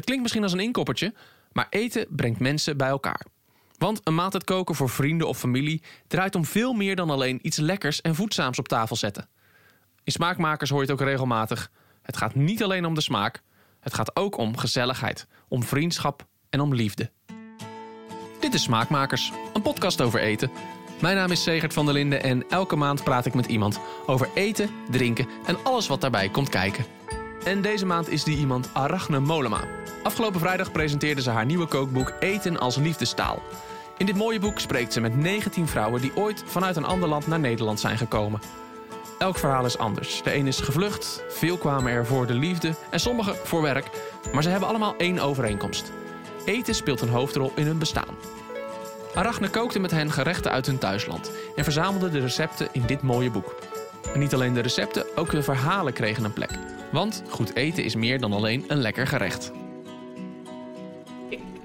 Het klinkt misschien als een inkoppertje, maar eten brengt mensen bij elkaar. Want een maaltijd koken voor vrienden of familie draait om veel meer dan alleen iets lekkers en voedzaams op tafel zetten. In smaakmakers hoor je het ook regelmatig. Het gaat niet alleen om de smaak, het gaat ook om gezelligheid, om vriendschap en om liefde. Dit is Smaakmakers, een podcast over eten. Mijn naam is Segert van der Linden en elke maand praat ik met iemand over eten, drinken en alles wat daarbij komt kijken. En deze maand is die iemand Arachne Molema. Afgelopen vrijdag presenteerde ze haar nieuwe kookboek Eten als liefdestaal. In dit mooie boek spreekt ze met 19 vrouwen die ooit vanuit een ander land naar Nederland zijn gekomen. Elk verhaal is anders. De een is gevlucht, veel kwamen er voor de liefde en sommigen voor werk. Maar ze hebben allemaal één overeenkomst. Eten speelt een hoofdrol in hun bestaan. Arachne kookte met hen gerechten uit hun thuisland en verzamelde de recepten in dit mooie boek. En niet alleen de recepten, ook de verhalen kregen een plek. Want goed eten is meer dan alleen een lekker gerecht.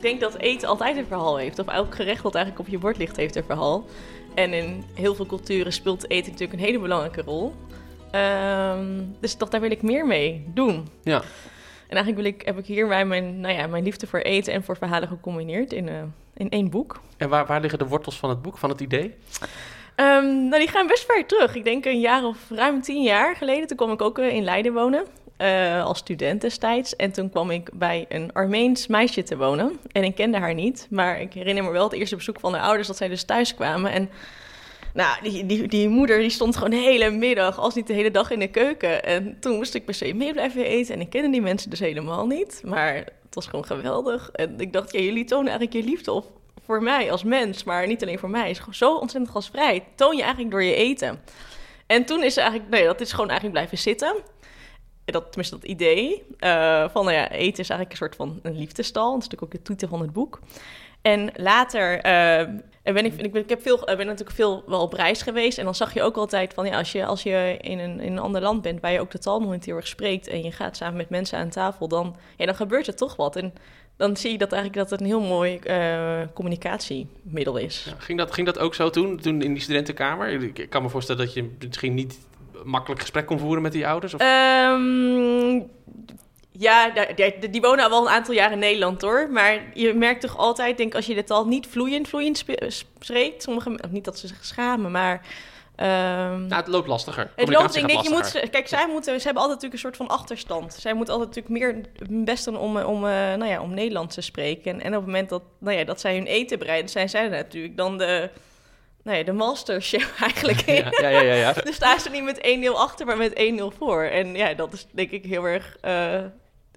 Ik denk dat eten altijd een verhaal heeft. Of elk gerecht wat eigenlijk op je bord ligt, heeft een verhaal. En in heel veel culturen speelt eten natuurlijk een hele belangrijke rol. Ehm, dus toch, daar wil ik meer mee doen. Ja. En eigenlijk wil ik, heb ik hier mijn, mijn, nou ja, mijn liefde voor eten en voor verhalen gecombineerd in, eh, in één boek. En waar, waar liggen de wortels van het boek, van het idee? Ehm, nou, die gaan best ver terug. Ik denk een jaar of ruim tien jaar geleden. Toen kwam ik ook eh, in Leiden wonen. Eh, als student destijds. En toen kwam ik bij een Armeens meisje te wonen. En ik kende haar niet. Maar ik herinner me wel het eerste bezoek van haar ouders... dat zij dus thuis kwamen. En nou, die, die, die moeder die stond gewoon de hele middag... als niet de hele dag in de keuken. En toen moest ik per se mee blijven eten. En ik kende die mensen dus helemaal niet. Maar het was gewoon geweldig. En ik dacht, ja, jullie tonen eigenlijk je liefde op voor mij als mens, maar niet alleen voor mij. Het is gewoon zo ontzettend gasvrij. Toon je eigenlijk door je eten. En toen is ze eigenlijk, nee, dat is gewoon eigenlijk blijven zitten. Dat, tenminste, dat idee eh, van, nou ja, eten is eigenlijk een soort van een liefdestal. Dat is natuurlijk ook de titel van het boek. En later eh, ben ik, ik, ben, ik heb veel, ben natuurlijk veel wel op reis geweest. En dan zag je ook altijd van, ja, als je, als je in, een, in een ander land bent... waar je ook de taal nog niet heel erg spreekt... en je gaat samen met mensen aan tafel, dan, ja, dan gebeurt er toch wat. En dan zie je dat eigenlijk dat het een heel mooi communicatiemiddel is. Ging, dat, ging dat ook zo toen, toen in die studentenkamer? Ik kan me voorstellen dat je misschien niet makkelijk gesprek kon voeren met die ouders? Of? Um, ja, die, die, wonen al wel een aantal jaar in Nederland hoor. Maar je merkt toch altijd, denk als je de taal niet vloeiend, vloeiend spreekt... Sommige, niet dat ze zich schamen, maar... Um, nou, het loopt lastiger. Het loopt, ik denk, je moet, kijk, zij moeten, ze hebben altijd natuurlijk een soort van achterstand. Zij moeten altijd natuurlijk meer hun best doen om, om, uh, nou ja, om Nederlands te spreken. En, en op het moment dat, nou ja, dat zij hun eten bereiden, zijn zij natuurlijk dan de, ja, de masterchef eigenlijk. Ja, ja, ja. ja, ja. dus daar ze niet met 1-0 achter, maar met 1-0 voor. En ja, dat is denk ik heel erg... Uh,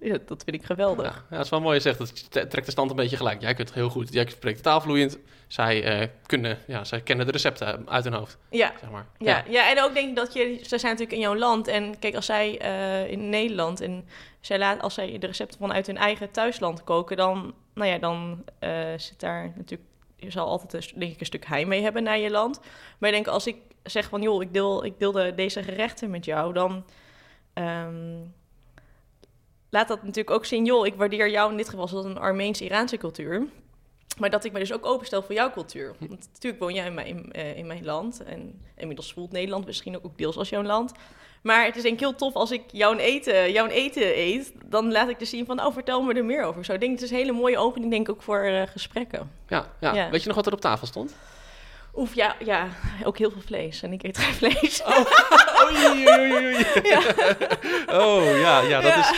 ja, dat vind ik geweldig. Ja, ja, dat is wel mooi gezegd. Dat trekt de stand een beetje gelijk. Jij kunt heel goed. Jij spreekt de taal vloeiend. Zij, uh, kunnen, ja, zij kennen de recepten uit hun hoofd. Ja. Zeg maar. ja. Ja. ja, en ook denk ik dat je... Ze zijn natuurlijk in jouw land. En kijk, als zij uh, in Nederland... en zij laat, als zij de recepten vanuit hun eigen thuisland koken... dan, nou ja, dan uh, zit daar natuurlijk... Je zal altijd denk ik, een stuk heimwee hebben naar je land. Maar ik denk, als ik zeg van... joh, ik deel, ik deel de, deze gerechten met jou... dan... Um, laat dat natuurlijk ook zien, joh, ik waardeer jou in dit geval als een Armeens-Iraanse cultuur. Maar dat ik me dus ook openstel voor jouw cultuur. Want natuurlijk woon jij in mijn, in, uh, in mijn land. En inmiddels voelt Nederland misschien ook deels als jouw land. Maar het is denk ik heel tof als ik jouw eten, jouw eten eet. Dan laat ik dus zien van, oh, vertel me er meer over. Zo ik denk het is een hele mooie opening, denk ik, ook voor uh, gesprekken. Ja, ja, ja. Weet je nog wat er op tafel stond? Oef, ja, ja, ook heel veel vlees. En ik eet geen vlees. Oh, oei, oei, oei. Ja. Oh, ja, ja, dat ja. is...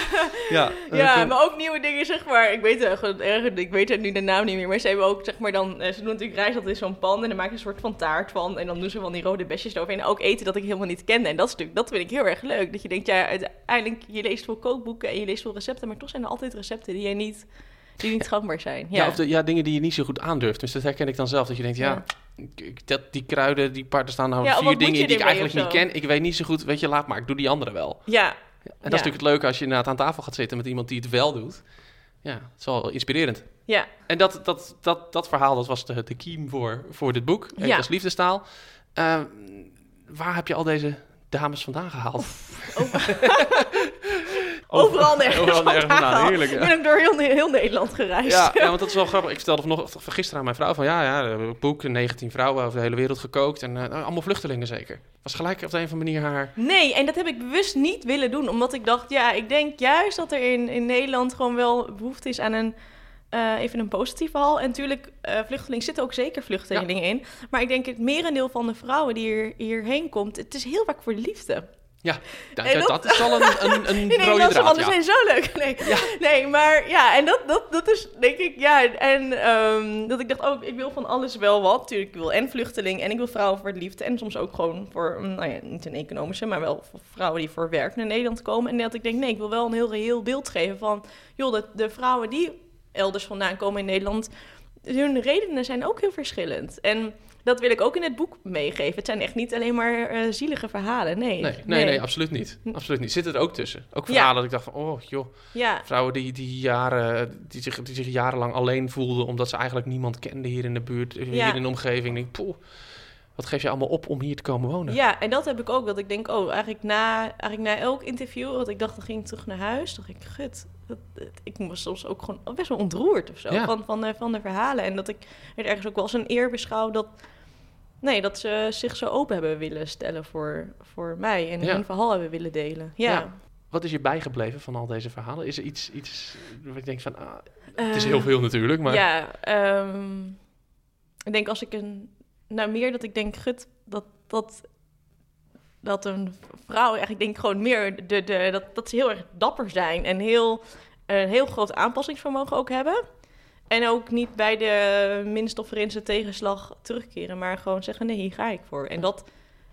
Ja, ja maar ook nieuwe dingen, zeg maar. Ik weet, uh, ik weet nu de naam niet meer, maar ze hebben ook, zeg maar, dan... Uh, ze doen natuurlijk rijst altijd in zo'n pan en dan maken ze een soort van taart van. En dan doen ze van die rode besjes erover. En ook eten dat ik helemaal niet kende. En dat stuk, dat vind ik heel erg leuk. Dat je denkt, ja, uiteindelijk, je leest veel kookboeken en je leest veel recepten, maar toch zijn er altijd recepten die je niet... Die niet gangbaar zijn. Ja, ja of de, ja, dingen die je niet zo goed aandurft. Dus dat herken ik dan zelf. Dat je denkt, ja, ja. Dat, die kruiden, die parten staan nou ja, vier dingen die ik eigenlijk niet ken. Ik weet niet zo goed, weet je, laat maar, ik doe die andere wel. Ja. En dat is natuurlijk het leuke als je inderdaad aan tafel gaat zitten met iemand die het wel doet. Ja, het is wel inspirerend. Ja. En dat, dat, dat, dat verhaal, dat was de, de kiem voor, voor dit boek. Ja. als liefdestaal. Uh, waar heb je al deze dames vandaan gehaald? Oh. overal nergens overal nergens vandaan vandaan. gehaald. Heerlijk, ja. Ik ben ook door heel, heel Nederland gereisd. Ja, ja, want dat is wel grappig. Ik stelde vanochtend gisteren aan mijn vrouw van... ja, ja, we boek, 19 vrouwen over de hele wereld gekookt... en eh, allemaal vluchtelingen zeker. Was gelijk op de een of andere manier haar... Nee, en dat heb ik bewust niet willen doen. Omdat ik dacht, ja, ik denk juist dat er in, in Nederland gewoon wel behoefte is aan een... eh, even een positief verhaal. En natuurlijk, eh vluchtelingen zitten ook zeker vluchtelingen in. Maar ik denk het merendeel van de vrouwen die hier, hierheen komt... het is heel vaak voor de liefde. Ja, dat, Nee, dat- dat is al een, een, een Die rode draad, ja. zijn zo leuk. Nee, nee maar ja, en dat, dat, dat is denk ik, ja. En ehm, dat ik dacht ook, ik wil van alles wel wat. Natuurlijk, ik wil en vluchteling en ik wil vrouwen voor de liefde. En soms ook gewoon voor, mm, nou ja, niet een economische, maar wel voor vrouwen die voor werk naar Nederland komen. En dat ik denk, nee, ik wil wel een heel reëel beeld geven van, joh, de, de vrouwen die elders vandaan komen in Nederland, hun redenen zijn ook heel verschillend. En dat wil ik ook in het boek meegeven. Het zijn echt niet alleen maar eh, zielige verhalen. Nee, Nee, nee, nee, absoluut niet. Absoluut niet. Zit er ook tussen. Ook Ja. verhalen dat ik dacht van, oh joh, Ja, vrouwen die, die, jaren, die, zich, die zich jarenlang alleen voelden... omdat ze eigenlijk niemand kenden hier in de buurt, hier Ja. in de omgeving. Ik poeh, wat geef je allemaal op om hier te komen wonen? Ja, en dat heb ik ook. Dat ik denk, oh, eigenlijk na, eigenlijk na elk interview, wat ik dacht, dan ging ik terug naar huis. dacht ik, gut, dat, dat- ik was soms ook gewoon best wel ontroerd of zo van, van, de, van de verhalen. En dat ik het ergens ook wel als een eer beschouw dat, nee, dat ze zich zo open hebben willen stellen voor, voor mij. En Ja. hun verhaal hebben willen delen. Ja. Ja. Wat is je bijgebleven van al deze verhalen? Is er iets, iets waar ik denk van, ah, het is Eh, heel veel natuurlijk, maar... Ja, ehm, ik denk als ik een... Nou, meer dat ik denk, gut, dat, dat, dat een vrouw... Eigenlijk denk ik gewoon meer de, de, dat, dat ze heel erg dapper zijn... en heel, een heel groot aanpassingsvermogen ook hebben. En ook niet bij de minste of tegenslag terugkeren... maar gewoon zeggen, nee, hier ga ik voor. En dat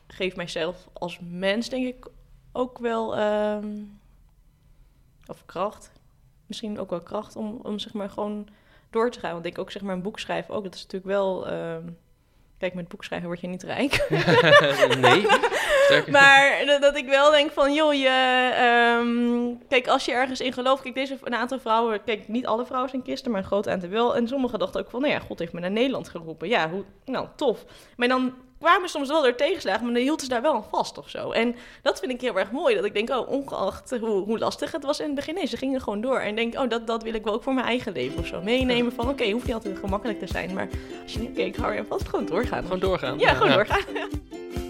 geeft mijzelf als mens, denk ik, ook wel... ehm, of kracht. Misschien ook wel kracht om, om zeg maar gewoon door te gaan. Want ik ook zeg maar een boek schrijven ook. Dat is natuurlijk wel... ehm, kijk, met boek schrijven word je niet rijk. nee. Maar dat, ik wel denk van, joh, je... ehm, kijk, als je ergens in gelooft... Kijk, deze een aantal vrouwen... Kijk, niet alle vrouwen zijn christen, maar een groot aantal wel. En sommigen dachten ook van, nou ja, God heeft me naar Nederland geroepen. Ja, hoe, nou, tof. Maar dan kwamen soms wel door tegenslagen, maar dan hield ze daar wel aan vast of zo. En dat vind ik heel erg mooi. Dat ik denk, oh, ongeacht hoe, hoe lastig het was in het begin, nee, ze gingen gewoon door. En denk, oh, dat, dat wil ik wel ook voor mijn eigen leven of zo meenemen. Van, oké, hoeft niet altijd gemakkelijk te zijn, maar als je denkt, oké, ik hou er aan vast, gewoon doorgaan. Gewoon doorgaan. ja, gewoon doorgaan.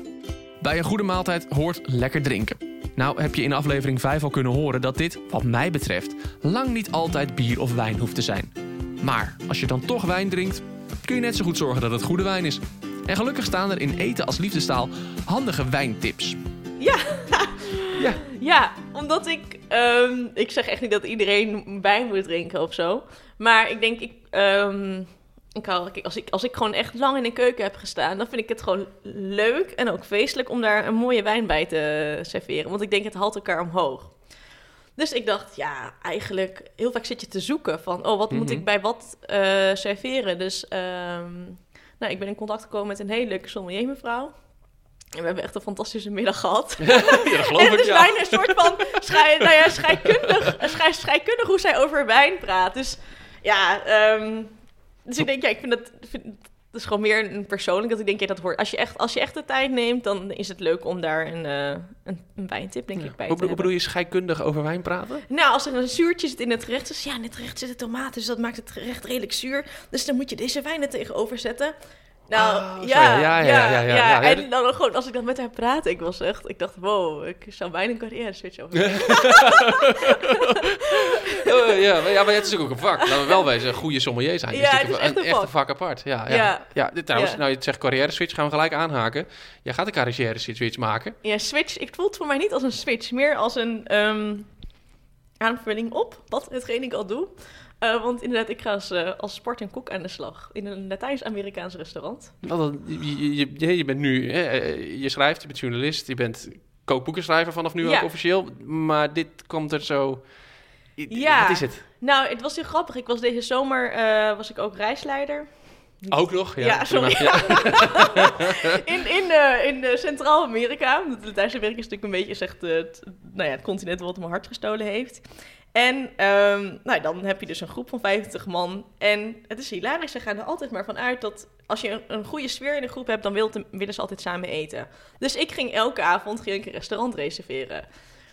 Bij een goede maaltijd hoort lekker drinken. Nou heb je in aflevering 5 al kunnen horen dat dit, wat mij betreft, lang niet altijd bier of wijn hoeft te zijn. Maar als je dan toch wijn drinkt, kun je net zo goed zorgen dat het goede wijn is. En gelukkig staan er in eten als liefdestaal handige wijntips. Ja, omdat ik... ehm, ik zeg echt niet dat iedereen wijn moet drinken of zo. Maar ik denk, ik... ehm, ik hou, als, ik, als ik gewoon echt lang in de keuken heb gestaan... dan vind ik het gewoon leuk en ook feestelijk... om daar een mooie wijn bij te serveren. Want ik denk, het haalt elkaar omhoog. Dus ik dacht, ja, eigenlijk... heel vaak zit je te zoeken van... oh, wat moet Mhm. ik bij wat eh, serveren? Dus ehm, nou, ik ben in contact gekomen met een hele leuke sommelier mevrouw... En we hebben echt een fantastische middag gehad. Ja, dat geloof En het is ja. bijna een soort van schei, nou ja, scheikundig, schei, scheikundig hoe zij over wijn praat. Dus ja, ehm, dus ik denk, ja, ik vind dat, vind, dat is gewoon meer een persoonlijk dat ik denk, ja, dat hoort. Als je echt, als je echt de tijd neemt, dan is het leuk om daar een, eh, een, een wijntip, denk Ja. ik, bij Hoe, te hoe hebben. bedoel je scheikundig over wijn praten? Nou, als er een zuurtje zit in het gerecht, dus ja, in het gerecht zitten tomaten, dus dat maakt het gerecht redelijk zuur. Dus dan moet je deze wijn er tegenover zetten. Nou, Ah, ja, ja, ja, ja. En dan gewoon, als ik dan met haar praat, ik was echt, ik dacht, wow, ik zou bijna een carrière switch over. Oh, ja, maar, ja, maar het is ook een vak. Laten we wel wezen, een goede sommelier zijn. Ja, natuurlijk is echt een echte vak. apart. Ja, ja. Ja. trouwens, nou, je zegt carrière switch, gaan we gelijk aanhaken. Jij gaat een carrière switch maken. Ja, switch. Ik voel het voor mij niet als een switch, meer als een ehm, aanvulling op wat hetgeen ik al doe. Eh, want inderdaad, ik ga als, eh, als sport en kok aan de slag in een Latijns-Amerikaans restaurant. Wel, dat- je, je, bent nu, hè, eh, je schrijft, je bent journalist, je bent kookboekenschrijver vanaf nu Ja. ook officieel. Maar dit komt er zo... Ja. Wat is het? Nou, het was heel grappig. Ik was deze zomer was ik ook reisleider. Ook nog? Ja, Ja, sorry. Ja. in in, in Centraal-Amerika. Want Latijns-Amerika is natuurlijk een beetje zegt, het, nou ja, het continent wat mijn hart gestolen heeft. En ehm, nou, dan heb je dus een groep van 25 man. En het is hilarisch. Ze gaan er altijd maar vanuit dat als je een, een goede sfeer in de groep hebt, dan willen ze altijd samen eten. Dus ik ging elke avond ging een restaurant reserveren.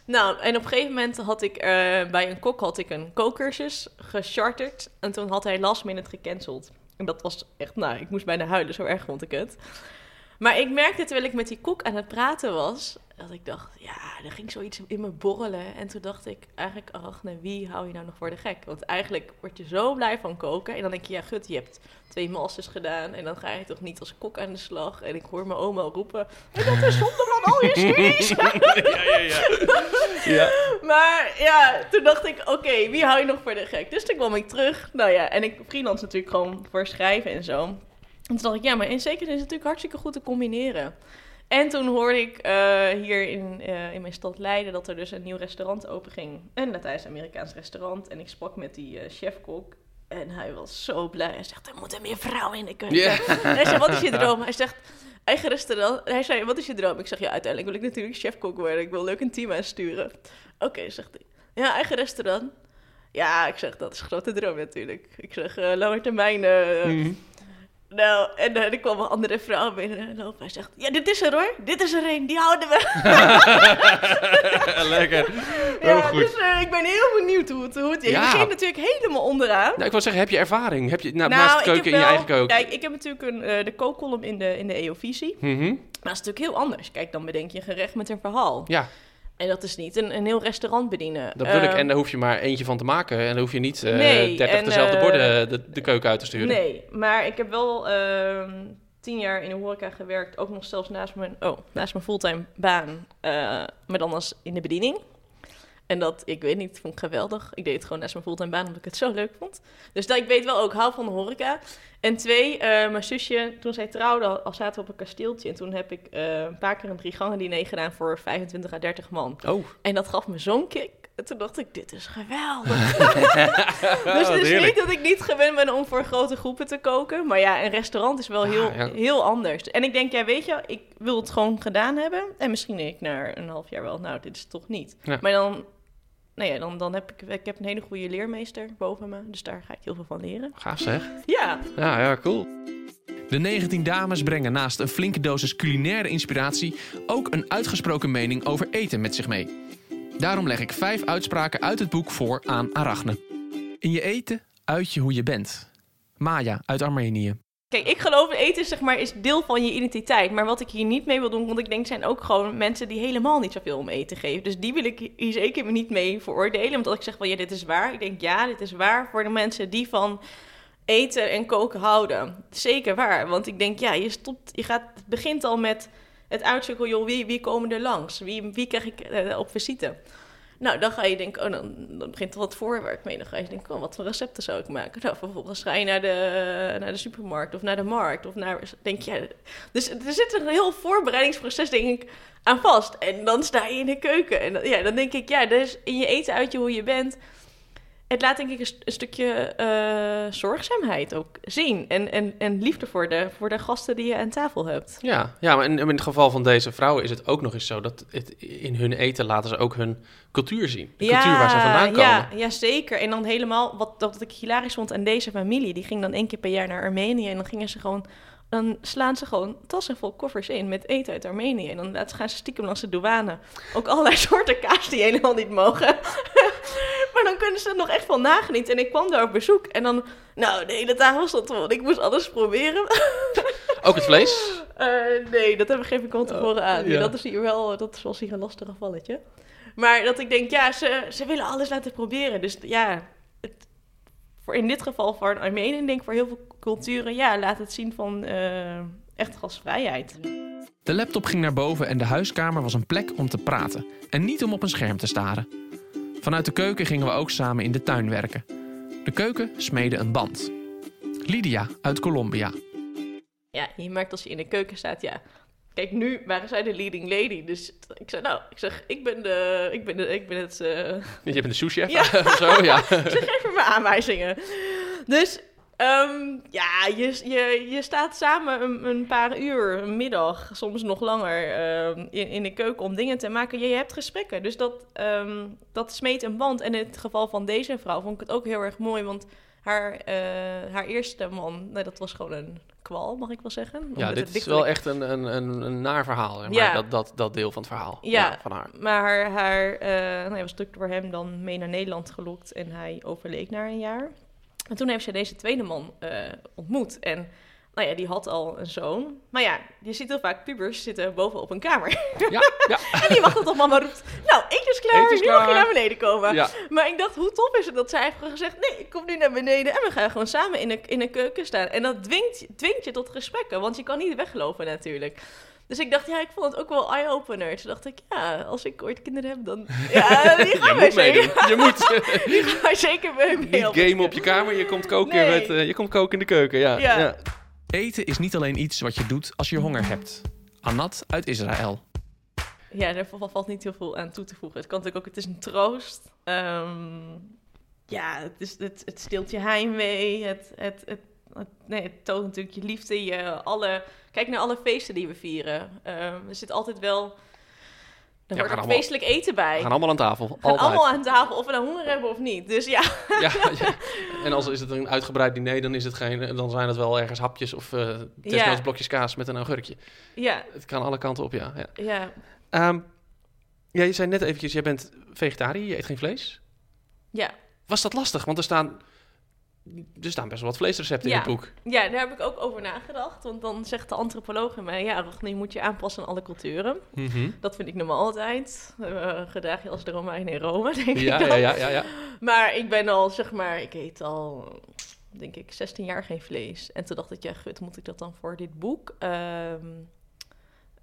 Nou, en op een gegeven moment had ik eh, bij een kok had ik een kookcursus gecharterd. En toen had hij last minute gecanceld. En dat was echt, nou, ik moest bijna huilen, zo erg vond ik het. Maar ik merkte terwijl ik met die kok aan het praten was, dat ik dacht, ja, er ging zoiets in me borrelen. En toen dacht ik, eigenlijk, Arachne, wie hou je nou nog voor de gek? Want eigenlijk word je zo blij van koken. En dan denk je, ja, gut, je hebt twee masters gedaan. En dan ga je toch niet als kok aan de slag. En ik hoor mijn oma roepen, en dat is zonde van al je studies. ja, ja, ja. ja. Maar ja, toen dacht ik, oké, wie hou je nog voor de gek? Dus toen kwam ik terug. Nou ja, en ik freelance natuurlijk gewoon voor schrijven en zo. En toen dacht ik, ja, maar in zekere zin is het natuurlijk hartstikke goed te combineren. En toen hoorde ik eh, hier in, eh, in mijn stad Leiden dat er dus een nieuw restaurant openging. Een Latijns-Amerikaans restaurant. En ik sprak met die uh, chefkok. En hij was zo blij. Hij zegt, er moeten meer vrouwen in de keuken. Yeah. Hij zei, wat is je droom? Hij zegt, eigen restaurant. Hij zei, wat is je droom? Ik zeg, ja, uiteindelijk wil ik natuurlijk chefkok worden. Ik wil leuk een team aansturen. Oké, zegt hij. Ja, eigen restaurant. Ja, ik zeg, dat is een grote droom natuurlijk. Ik zeg, lange termijn... Mm. Nou, en uh, kwam een andere vrouw binnen lopen. Hij zegt, ja, dit is er hoor. Dit is er een, die houden we. Lekker. Heel ja, goed. dus uh, ik ben heel benieuwd hoe het, hoe het Ja. Je begint natuurlijk helemaal onderaan. Nou, ik wil zeggen, heb je ervaring? Heb je nou, Nou, naast keuken in je eigen keuken? Kijk, ik heb natuurlijk een, eh, de kookcolumn in de, in de EO-visie. Mhm. Maar dat is natuurlijk heel anders. Kijk, dan bedenk je een gerecht met een verhaal. Ja, En dat is niet een, een heel restaurant bedienen. dat bedoel ik. Eh, En daar hoef je maar eentje van te maken. En dan hoef je niet eh Nee, 30 en, dezelfde eh, borden de, de keuken uit te sturen. Nee, maar ik heb wel ehm, tien jaar in de horeca gewerkt. Ook nog zelfs naast mijn, oh, naast mijn fulltime baan. eh, maar dan als in de bediening. En dat, ik weet niet, vond ik geweldig. Ik deed het gewoon naast mijn fulltime baan, omdat ik het zo leuk vond. Dus dat, ik weet wel ook, hou van de horeca. En twee, eh, mijn zusje, toen zij trouwde, al zaten we op een kasteeltje. En toen heb ik eh, een paar keer een drie gangen diner gedaan voor 25 à 30 man. Oh, En dat gaf me zo'n kick. En toen dacht ik, dit is geweldig. dus het is heerlijk. niet dat ik niet gewend ben om voor grote groepen te koken. Maar ja, een restaurant is wel heel, ja. heel anders. En ik denk, ja, weet je, ik wil het gewoon gedaan hebben. En misschien denk ik na een half jaar wel, nou, dit is toch niet. Ja. Maar dan, nou ja, dan, dan heb ik, ik heb een hele goede leermeester boven me. Dus daar ga ik heel veel van leren. gaaf zeg. Ja, Ja, ja, cool. De 19 dames brengen naast een flinke dosis culinaire inspiratie ook een uitgesproken mening over eten met zich mee. Daarom leg ik vijf uitspraken uit het boek voor aan Arachne. In je eten uit je hoe je bent. Maya uit Armenië. Kijk, ik geloof eten zeg maar, is deel van je identiteit. Maar wat ik hier niet mee wil doen, want ik denk zijn ook gewoon mensen die helemaal niet zoveel om eten geven. Dus die wil ik hier zeker niet mee veroordelen. Want als ik zeg van ja, dit is waar. Ik denk ja, dit is waar voor de mensen die van eten en koken houden. Zeker waar. Want ik denk ja, je, stopt, je gaat, het begint al met het uitzoeken, joh, wie, wie komen er langs? Wie, wie krijg ik eh, op visite? Nou, dan ga je denken, oh, dan, dan begint er wat voorwerk mee. Dan ga je denken, oh, wat voor recepten zou ik maken? Nou, vervolgens ga je naar de, naar de supermarkt of naar de markt. Of naar, denk je, dus er zit een heel voorbereidingsproces, denk ik, aan vast. En dan sta je in de keuken. En ja, dan denk ik, ja, dus in je eten uit je hoe je bent. Het laat denk ik een, st- een stukje eh, zorgzaamheid ook zien. En, en, en liefde voor de, voor de gasten die je aan tafel hebt. Ja, ja maar in, in het geval van deze vrouwen is het ook nog eens zo dat het, in hun eten laten ze ook hun cultuur zien. De cultuur waar ze vandaan komen. Ja, ja, zeker. En dan helemaal, wat, wat ik hilarisch vond aan deze familie, die ging dan één keer per jaar naar Armenië en dan gingen ze gewoon, dan slaan ze gewoon tassen vol koffers in met eten uit Armenië. En dan laten- gaan ze stiekem langs de douane ook allerlei soorten kaas die helemaal niet mogen. Maar dan kunnen ze er nog echt van nagenieten. En ik kwam daar op bezoek en dan, nou, de hele tafel stond vol. Ik moest alles proberen. Ook het vlees? Eh, nee, dat hebben we geen van tevoren aan. ja. Dat is hier wel, dat is wel hier een lastig gevalletje. Maar dat ik denk, ja, ze, ze willen alles laten proberen. Dus ja, het, voor in dit geval voor een Armenië, denk ik voor heel veel culturen, ja, laat het zien van eh, echt gastvrijheid. De laptop ging naar boven en de huiskamer was een plek om te praten en niet om op een scherm te staren. Vanuit de keuken gingen we ook samen in de tuin werken. De keuken smeedde een band. Lydia uit Colombia. Ja, je merkt als je in de keuken staat, ja. Kijk, nu waren zij de leading lady. Dus ik zei, nou, ik zeg, ik ben de, ik ben de, ik ben het, eh, Je bent een souschef Ja. of zo, ja. Ze geven me aanwijzingen. Dus Ehm, ja, je, je, je staat samen een, een paar uur, een middag, soms nog langer, ehm, in, in de keuken om dingen te maken. Je, je hebt gesprekken, dus dat, ehm, dat smeet een band. En in het geval van deze vrouw vond ik het ook heel erg mooi, want haar, eh, haar eerste man, nee, dat was gewoon een kwal, mag ik wel zeggen. Om Ja, dit is wel echt een, een, een, een naar verhaal. Maar Ja. dat, dat, dat deel van het verhaal Ja. van haar. Maar haar, haar eh, nou, was druk door hem dan mee naar Nederland gelokt en hij overleed na een jaar. En toen heeft ze deze tweede man eh, ontmoet. En nou ja, die had al een zoon. Maar ja, je ziet heel vaak pubers zitten boven op een kamer. Ja, ja, en die wacht tot mama roept, nou, eten is klaar, nu mag je klaar." naar beneden komen. ja. Maar ik dacht, hoe tof is het dat zij heeft gezegd... nee, ik kom nu naar beneden en we gaan gewoon samen in de, in de keuken staan. En dat dwingt, dwingt je tot gesprekken, want je kan niet weglopen natuurlijk. Dus ik dacht, ja, ik vond het ook wel eye-opener. Toen dacht ik, ja, als ik ooit kinderen heb, dan... Ja, die gaan wij moet meedoen. zeker, Je moet die gaan wij zeker mee niet gamen op je kamer. Je komt koken, Nee. met, eh, je komt koken in de keuken. Ja. Ja. Ja. Eten is niet alleen iets wat je doet als je honger hebt. Anat uit Israël. Ja, daar val- valt niet heel veel aan toe te voegen. Het kan natuurlijk ook, het is een troost. Ehm, ja, het, is, het, het stilt je heimwee. Het, het, het, het, nee, het toont natuurlijk je liefde. Je, alle, kijk naar alle feesten die we vieren. Ehm, er zit altijd wel... Er wordt ook feestelijk eten bij. We gaan allemaal aan tafel. We gaan Altijd. allemaal aan tafel, of we nou honger hebben of niet. Dus ja, Ja, ja. En als is het een uitgebreid diner, dan, is het geen, dan zijn het wel ergens hapjes of desnoods Ja. blokjes kaas met een augurkje. ja, Het kan alle kanten op, ja. ja. ja, Ehm, ja, je zei net eventjes, jij bent vegetariër, je eet geen vlees. ja. Was dat lastig? Want er staan, er staan best wel wat vleesrecepten in het boek. Ja, daar heb ik ook over nagedacht. Want dan zegt de antropoloog in mij... Ja, je moet je aanpassen aan alle culturen. Dat vind ik normaal altijd. Eh gedraag je als de Romein in Rome, denk Ja, ik dan. ja, ja, ja. Maar ik ben al, zeg maar... Ik eet al, denk ik, 16 jaar geen vlees. En toen dacht ik, ja, gut, moet ik dat dan voor dit boek... ehm,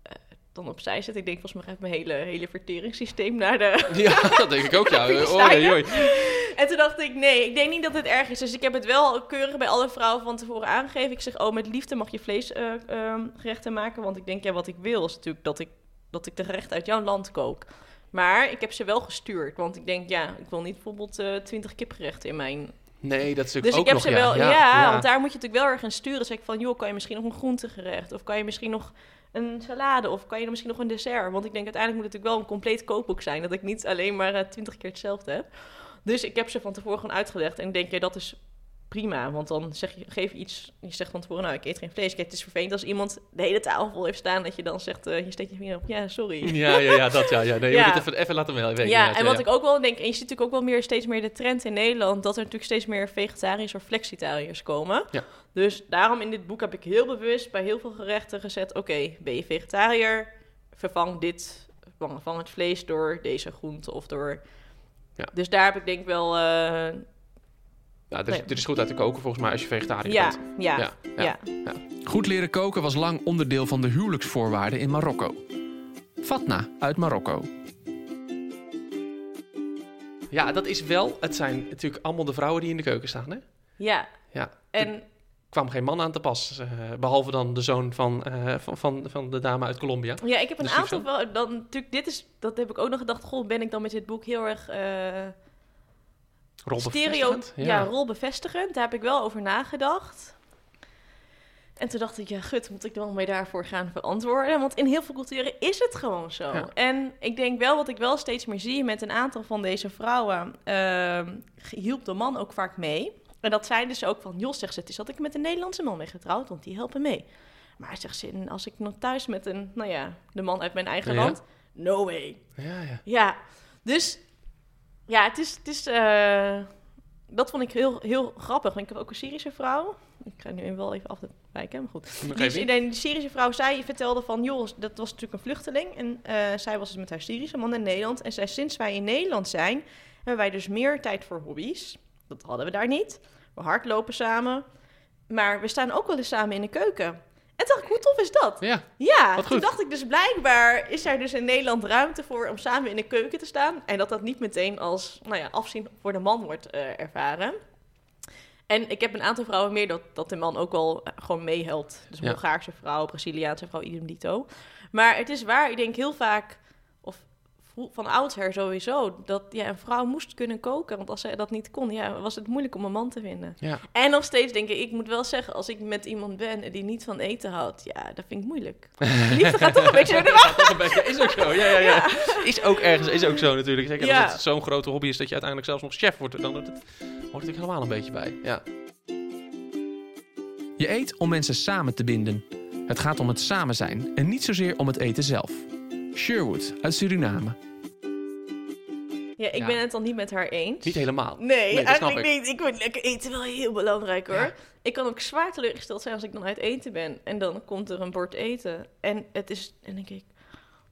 eh, dan opzij zetten. Ik denk, volgens mij gaat mijn hele, hele verteringssysteem naar de... Ja, dat denk ik ook, ja. Vind je En toen dacht ik, nee, ik denk niet dat het erg is. Dus ik heb het wel keurig bij alle vrouwen van tevoren aangegeven. Ik zeg, oh, met liefde mag je vleesgerechten maken. Want ik denk, ja, wat ik wil is natuurlijk dat ik, dat ik de gerechten uit jouw land kook. Maar ik heb ze wel gestuurd. Want ik denk, ja, ik wil niet bijvoorbeeld eh 20 kipgerechten in mijn... Nee, dat is natuurlijk Dus ik ook heb nog, ze ja. wel, ja, ja, want daar moet je natuurlijk wel erg aan sturen. Dus ik van, joh, kan je misschien nog een groentegerecht? Of kan je misschien nog een salade? Of kan je misschien nog een dessert? Want ik denk, uiteindelijk moet het natuurlijk wel een compleet kookboek zijn. Dat ik niet alleen maar eh, 20 keer hetzelfde heb. Dus ik heb ze van tevoren gewoon uitgelegd. En ik denk, ja, dat is prima. Want dan zeg je, geef je iets. Je zegt van tevoren, nou, ik eet geen vlees. Kijk, het is vervelend als iemand de hele tafel vol heeft staan. Dat je dan zegt, eh, je steekt je vinger op. Ja, sorry. Ja, ja, ja, dat ja. ja. Nee, je Ja. moet het even, even laten wel weten. Ja, en wat ik ook wel denk, en je ziet natuurlijk ook wel meer, steeds meer de trend in Nederland, dat er natuurlijk steeds meer vegetariërs of flexitariërs komen. Ja. Dus daarom in dit boek heb ik heel bewust bij heel veel gerechten gezet, oké, ben je vegetariër, vervang dit, vervang het vlees door deze groente of door... Ja. Dus daar heb ik denk wel, eh, Ja, dit, Nee. dit is goed uit te koken volgens mij als je vegetariër ja, bent. ja, Ja, ja, ja. Goed leren koken was lang onderdeel van de huwelijksvoorwaarden in Marokko. Fatna uit Marokko. Ja, dat is wel... Het zijn natuurlijk allemaal de vrouwen die in de keuken staan, hè? ja. Ja. En kwam geen man aan te pas. eh, behalve dan de zoon van, eh, van, van, van de dame uit Colombia. ja, ik heb een Dus aantal wel, dan natuurlijk, dit is, dat heb ik ook nog gedacht, goh, ben ik dan met dit boek heel erg... eh, stereo, Rolbevestigend. ja. rolbevestigend. Daar heb ik wel over nagedacht. En toen dacht ik, ja, gut, moet ik dan mee daarvoor gaan verantwoorden? Want in heel veel culturen is het gewoon zo. Ja. En ik denk wel, wat ik wel steeds meer zie met een aantal van deze vrouwen, ehm, hielp de man ook vaak mee. En dat zeiden ze ook van, Jos zegt ze, het is dat ik met een Nederlandse man ben getrouwd, want die helpen mee. Maar zegt ze, als ik nog thuis met een, nou ja, de man uit mijn eigen Ja. land, no way. Ja, ja. Ja, dus ja, het is. Het is eh, dat vond ik heel, heel grappig. Want ik heb ook een Syrische vrouw. Ik ga nu wel even afwijken, maar goed. Die, Syrische vrouw, zij vertelde van... joh, dat was natuurlijk een vluchteling. En eh, zij was dus met haar Syrische man in Nederland. En zij, sinds wij in Nederland zijn... hebben wij dus meer tijd voor hobby's. Dat hadden we daar niet. We hardlopen samen. Maar we staan ook wel eens samen in de keuken. En dacht ik, hoe tof is dat? Ja, Ja, toen goed. dacht ik dus blijkbaar is er dus in Nederland ruimte voor om samen in de keuken te staan. En dat dat niet meteen als nou ja, afzien voor de man wordt eh, ervaren. En ik heb een aantal vrouwen meer dat, dat de man ook wel eh, gewoon meehelpt. Dus Ja. Bulgaarse vrouw, Braziliaanse vrouw, idem dito. Maar het is waar, ik denk heel vaak, van oudsher sowieso dat ja, een vrouw moest kunnen koken. Want als zij dat niet kon, ja, was het moeilijk om een man te vinden. Ja. En nog steeds denk ik, ik moet wel zeggen, als ik met iemand ben die niet van eten houdt, ja, dat vind ik moeilijk. Liefde gaat toch een beetje door de beetje, is ook zo. Ja, ja, ja. Is ook ergens, is ook zo natuurlijk. Zeker Ja. als het zo'n grote hobby is dat je uiteindelijk zelfs nog chef wordt, dan hoort het, hoort het er helemaal een beetje bij. Ja. Je eet om mensen samen te binden. Het gaat om het samen zijn en niet zozeer om het eten zelf. Sherwood uit Suriname. Ja, ik Ja. ben het dan niet met haar eens. Niet helemaal. Nee, eigenlijk ik. niet. Ik vind lekker eten wel heel belangrijk hoor. Ja. Ik kan ook zwaar teleurgesteld zijn als ik dan uit eten ben. En dan komt er een bord eten. En het is, en dan denk ik,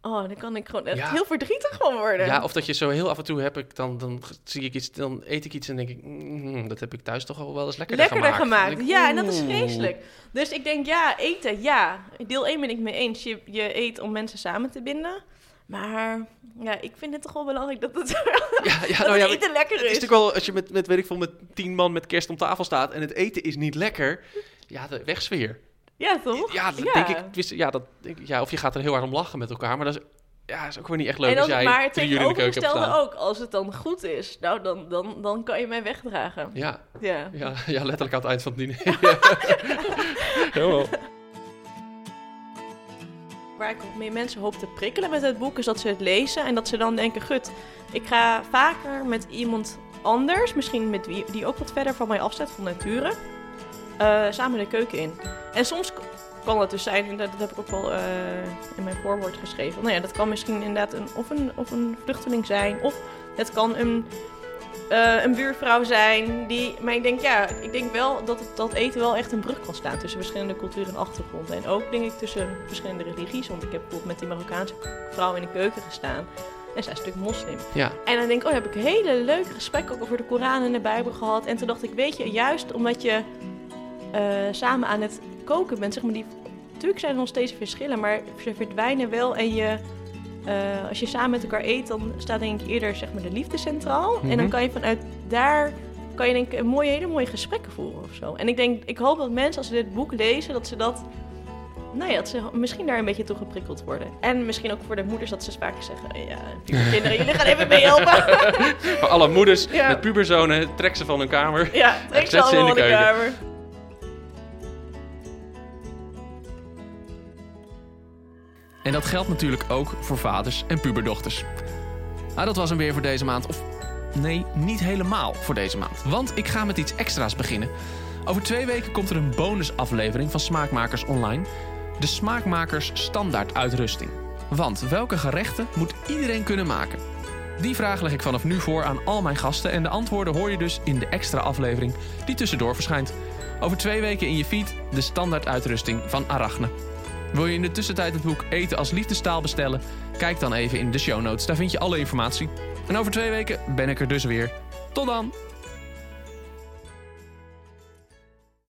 oh, dan kan ik gewoon echt Ja. heel verdrietig van worden. Ja, of dat je zo heel af en toe heb ik dan, dan zie ik iets, dan eet ik iets en denk ik, mm, dat heb ik thuis toch al wel eens lekkerder, Lekkerder gemaakt. Ik, Ja, en dat is vreselijk. Dus ik denk, ja, eten, ja. Deel 1 ben ik mee eens. Je, je eet om mensen samen te binden. Maar ja, ik vind het toch wel belangrijk dat het, Ja, ja, dat nou ja, het eten lekker Het is is. natuurlijk wel, als je met, met, weet ik veel, met tien man met kerst om tafel staat en het eten is niet lekker, ja, de wegsfeer. Ja, toch? Ja, dat denk ik, wist- ja, dat denk ik, ja, of je gaat er heel hard om lachen met elkaar, maar dat is, ja, is ook weer niet echt leuk en als dan, jij maar het hebt tegenovergestelde ook. Als het dan goed is, nou, dan, dan, dan kan je mij wegdragen. Ja, Ja. ja, ja, letterlijk aan het eind van het diner. Helemaal. Waar ik meer mensen hoop te prikkelen met het boek, is dat ze het lezen en dat ze dan denken: gut, ik ga vaker met iemand anders, misschien met wie die ook wat verder van mij afstaat van nature, eh, samen de keuken in. En soms kan het dus zijn, en dat, dat heb ik ook wel eh, in mijn voorwoord geschreven. Nou ja, dat kan misschien inderdaad een, of, een, of een vluchteling zijn, of het kan een, eh, een buurvrouw zijn. Die, maar ik denk, ja, ik denk wel dat het, dat eten wel echt een brug kan staan tussen verschillende culturen en achtergronden. En ook denk ik tussen verschillende religies. Want ik heb bijvoorbeeld met die Marokkaanse vrouw in de keuken gestaan. En zij is natuurlijk moslim. Ja, En dan denk ik, oh, heb ik hele leuke gesprekken ook over de Koran en de Bijbel gehad. En toen dacht ik, weet je, juist omdat je samen aan het koken bent, zeg maar, die, natuurlijk zijn er nog steeds verschillen, maar ze verdwijnen wel. En je, eh, als je samen met elkaar eet, dan staat denk ik eerder zeg maar, de liefde centraal. En dan Mhm. kan je vanuit daar, kan je denk ik een mooie, hele mooie gesprekken voeren of zo. En ik denk, ik hoop dat mensen als ze dit boek lezen, dat ze dat nou ja, dat ze misschien daar een beetje toe geprikkeld worden. En misschien ook voor de moeders dat ze vaker zeggen... Ja, kinderen, jullie gaan even mee helpen. voor alle moeders Ja. met puberzonen, trek ze van hun kamer. ja, trek ze allemaal de in de keuken. kamer. En dat geldt natuurlijk ook voor vaders en puberdochters. Nou, dat was hem weer voor deze maand. Of nee, niet helemaal voor deze maand. Want ik ga met iets extra's beginnen. Over twee weken komt er een bonusaflevering van Smaakmakers Online. De Smaakmakers Standaard Uitrusting. Want welke gerechten moet iedereen kunnen maken? Die vraag leg ik vanaf nu voor aan al mijn gasten. En de antwoorden hoor je dus in de extra aflevering die tussendoor verschijnt. Over twee weken in je feed de standaard uitrusting van Arachne. Wil je in de tussentijd het boek Eten als liefdestaal bestellen? Kijk dan even in de show notes, daar vind je alle informatie. En over twee weken ben ik er dus weer. Tot dan!